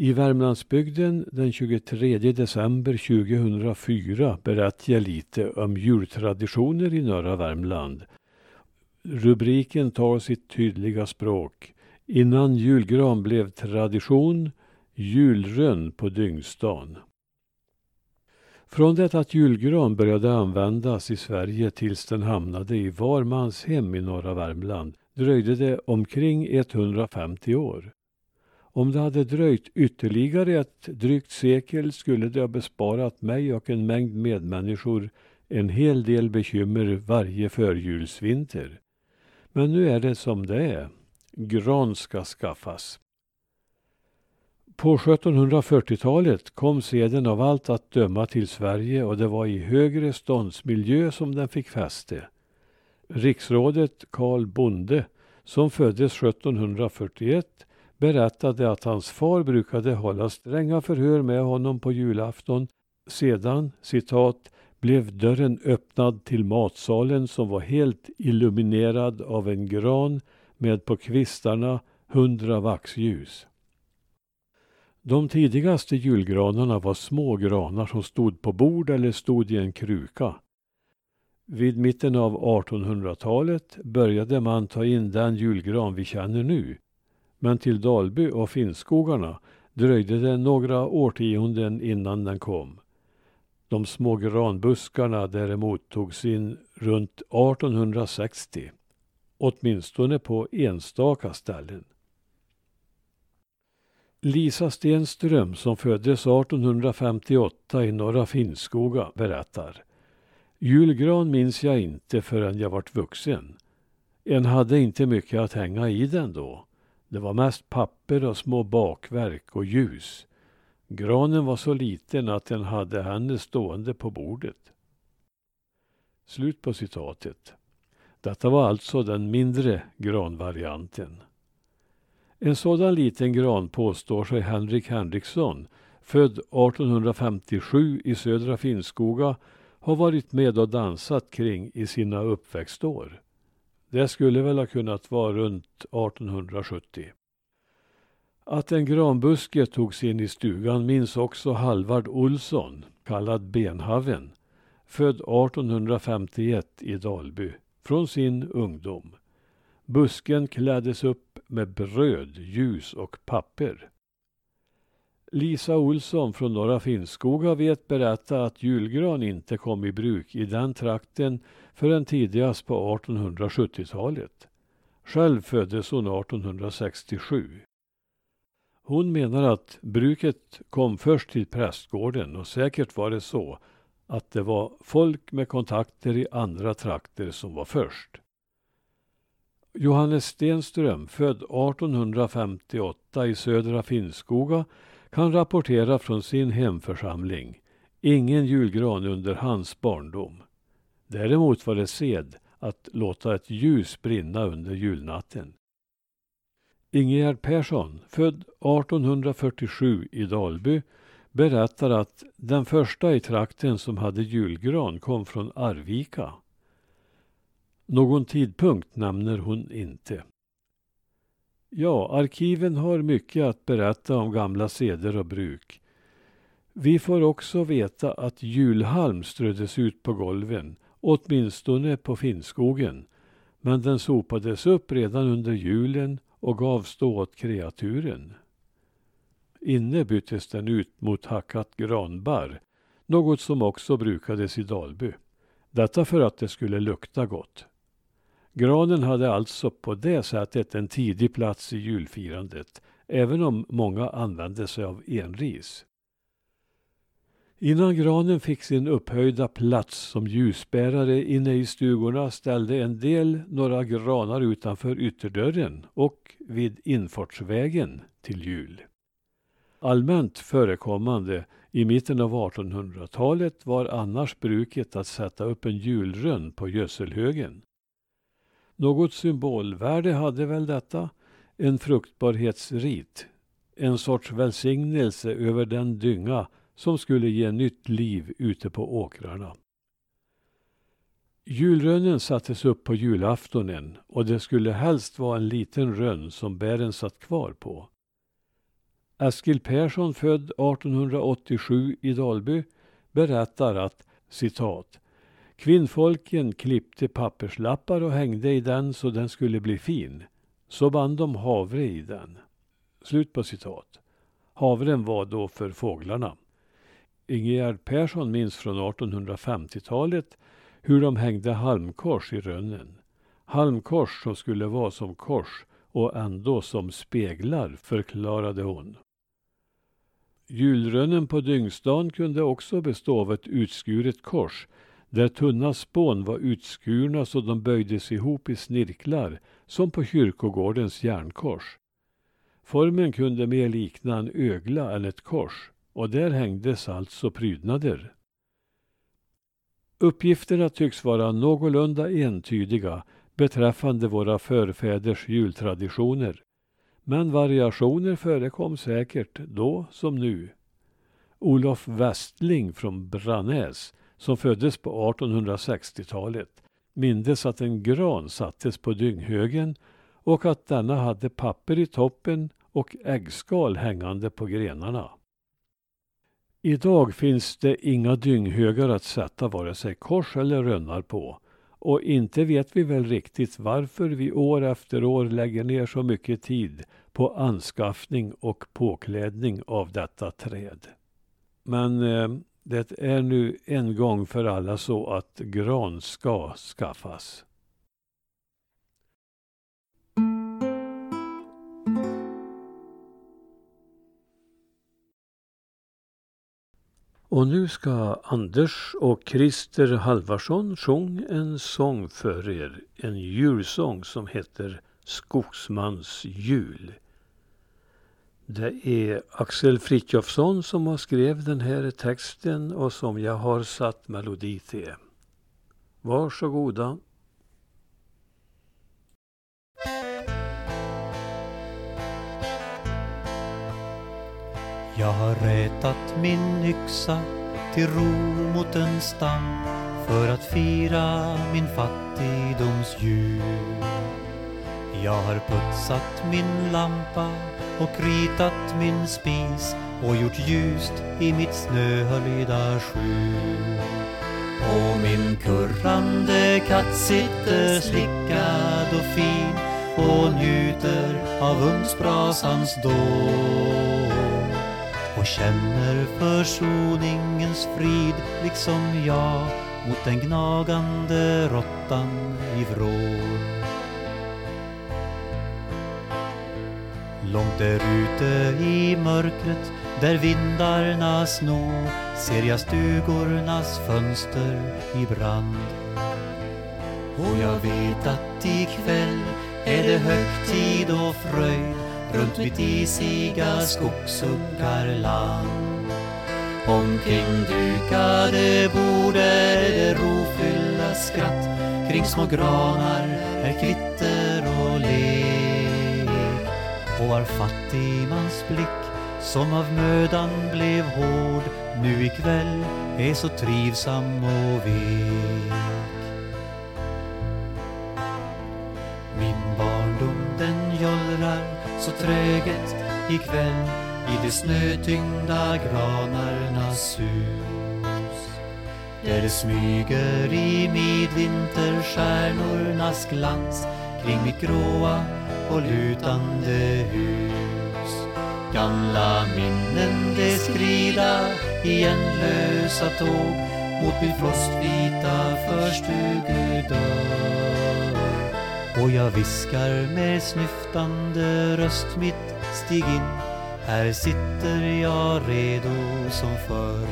I Värmlandsbygden den 23 december 2004 berättar jag lite om jultraditioner i norra Värmland. Rubriken tar sitt tydliga språk. Innan julgran blev tradition, julrön på Dyngstan. Från det att julgran började användas i Sverige tills den hamnade i var mans hem i norra Värmland dröjde det omkring 150 år. Om det hade dröjt ytterligare ett drygt sekel skulle det ha besparat mig och en mängd medmänniskor en hel del bekymmer varje förjulsvinter. Men nu är det som det är. Gran ska skaffas. På 1740-talet kom seden av allt att döma till Sverige och det var i högre ståndsmiljö som den fick fäste. Riksrådet Karl Bonde, som föddes 1741, berättade att hans far brukade hålla stränga förhör med honom på julafton. Sedan, citat, blev dörren öppnad till matsalen som var helt illuminerad av en gran med på kvistarna hundra vaxljus. De tidigaste julgranarna var små granar som stod på bord eller stod i en kruka. Vid mitten av 1800-talet började man ta in den julgran vi känner nu. Men till Dalby och Finnskogarna dröjde det några årtionden innan den kom. De små granbuskarna däremot togs in runt 1860. Åtminstone på enstaka ställen. Lisa Stenström som föddes 1858 i Norra Finnskoga berättar. Julgran minns jag inte förrän jag vart vuxen. En hade inte mycket att hänga i den då. Det var mest papper och små bakverk och ljus. Granen var så liten att den hade henne stående på bordet. Slut på citatet. Detta var alltså den mindre granvarianten. En sådan liten gran påstår sig Henrik Henriksson, född 1857 i Södra Finnskoga, ha varit med och dansat kring i sina uppväxtår. Det skulle väl ha kunnat vara runt 1870. Att en granbuske togs in i stugan minns också Halvard Olsson, kallad Benhaven, född 1851 i Dalby, från sin ungdom. Busken kläddes upp med bröd, ljus och papper. Lisa Olsson från Norra Finnskoga vet berätta att julgran inte kom i bruk i den trakten förrän tidigast på 1870-talet. Själv föddes hon 1867. Hon menar att bruket kom först till prästgården och säkert var det så att det var folk med kontakter i andra trakter som var först. Johannes Stenström, född 1858 i Södra Finnskoga, kan rapportera från sin hemförsamling. Ingen julgran under hans barndom. Däremot var det sed att låta ett ljus brinna under julnatten. Ingegerd Persson, född 1847 i Dalby, berättar att den första i trakten som hade julgran kom från Arvika. Någon tidpunkt nämner hon inte. Ja, arkiven har mycket att berätta om gamla seder och bruk. Vi får också veta att julhalm ströddes ut på golven, åtminstone på Finnskogen, men den sopades upp redan under julen och gavs då åt kreaturen. Inne byttes den ut mot hackat granbarr, något som också brukades i Dalby. Detta för att det skulle lukta gott. Granen hade alltså på det sättet en tidig plats i julfirandet, även om många använde sig av enris. Innan granen fick sin upphöjda plats som ljusbärare inne i stugorna ställde en del några granar utanför ytterdörren och vid infartsvägen till jul. Allmänt förekommande i mitten av 1800-talet var annars bruket att sätta upp en julrön på gödselhögen. Något symbolvärde hade väl detta, en fruktbarhetsrit, en sorts välsignelse över den dynga som skulle ge nytt liv ute på åkrarna. Julrönnen sattes upp på julaftonen och det skulle helst vara en liten rönn som bären satt kvar på. Eskil Persson, född 1887 i Dalby, berättar att citat Kvinnfolken klippte papperslappar och hängde i den så den skulle bli fin. Så band de havre i den. Slut på citat. Havren var då för fåglarna. Ingegerd Persson minns från 1850-talet hur de hängde halmkors i rönnen. Halmkors som skulle vara som kors och ändå som speglar, förklarade hon. Julrönnen på Dyngstan kunde också bestå av ett utskuret kors där tunna spån var utskurna så de böjdes ihop i snirklar som på kyrkogårdens järnkors. Formen kunde mer likna en ögla än ett kors och där hängdes alltså prydnader. Uppgifterna tycks vara någorlunda entydiga beträffande våra förfäders jultraditioner. Men variationer förekom säkert då som nu. Olof Westling från Brannäs, som föddes på 1860-talet, mindes att en gran sattes på dynghögen och att denna hade papper i toppen och äggskal hängande på grenarna. Idag finns det inga dynghögar att sätta vare sig kors eller rönnar på och inte vet vi väl riktigt varför vi år efter år lägger ner så mycket tid på anskaffning och påklädning av detta träd. Men eh, det är nu en gång för alla så att gran ska skaffas. Och nu ska Anders och Christer Halvarsson sjunga en sång för er. En julsång som heter Skogsmans jul. Det är Axel Fritjofsson som har skrivit den här texten och som jag har satt melodi till. Varsågoda. Jag har rätat min yxa till ro mot en stam för att fira min fattigdoms jul. Jag har putsat min lampa och ritat min spis och gjort ljust i mitt snöhöljda skjul. Och min kurrande katt sitter slickad och fin och njuter av ugnsbrasans dån och känner försoningens frid liksom jag mot den gnagande råttan i vrån. Långt där ute i mörkret där vindarna snor ser jag stugornas fönster i brand. Och jag vet att ikväll är det högtid och fröjd runt mitt isiga skogsuckarland. Omkring dukade bord är det rofyllda skratt, kring små granar är kvitt och var fattigmans blick som av mödan blev hård nu ikväll är så trivsam och vek. Min barndom den jollrar så träget ikväll i de snötyngda granarnas hus. Där det smyger i midvinterstjärnornas glans kring mitt gråa och lutande hus. Gamla minnen de skrida i ändlösa tåg mot min frostvita förstugedörr. Och jag viskar med snyftande röst mitt stig in Här sitter jag redo som förr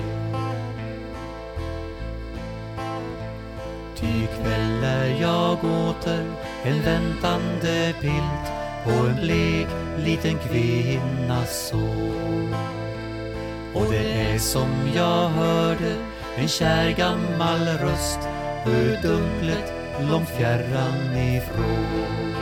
Ty kväll är jag åter en väntande pilt på en blek liten kvinnas så. Och det är som jag hörde en kär gammal röst ur dunklet långt fjärran ifrån.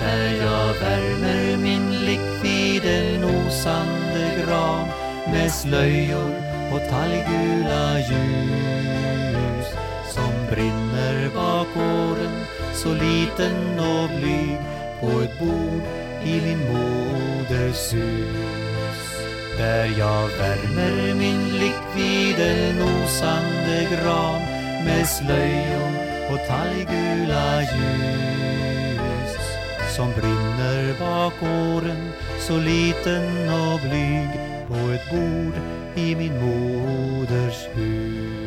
Där jag värmer min blick vid en osande gran med slöjor och talggula ljus brinner bakgården så liten och blyg på ett bord i min moders hus. Där jag värmer min blick vid en osande gran med slöjon och talggula ljus som brinner bakgården så liten och blyg på ett bord i min moders hus.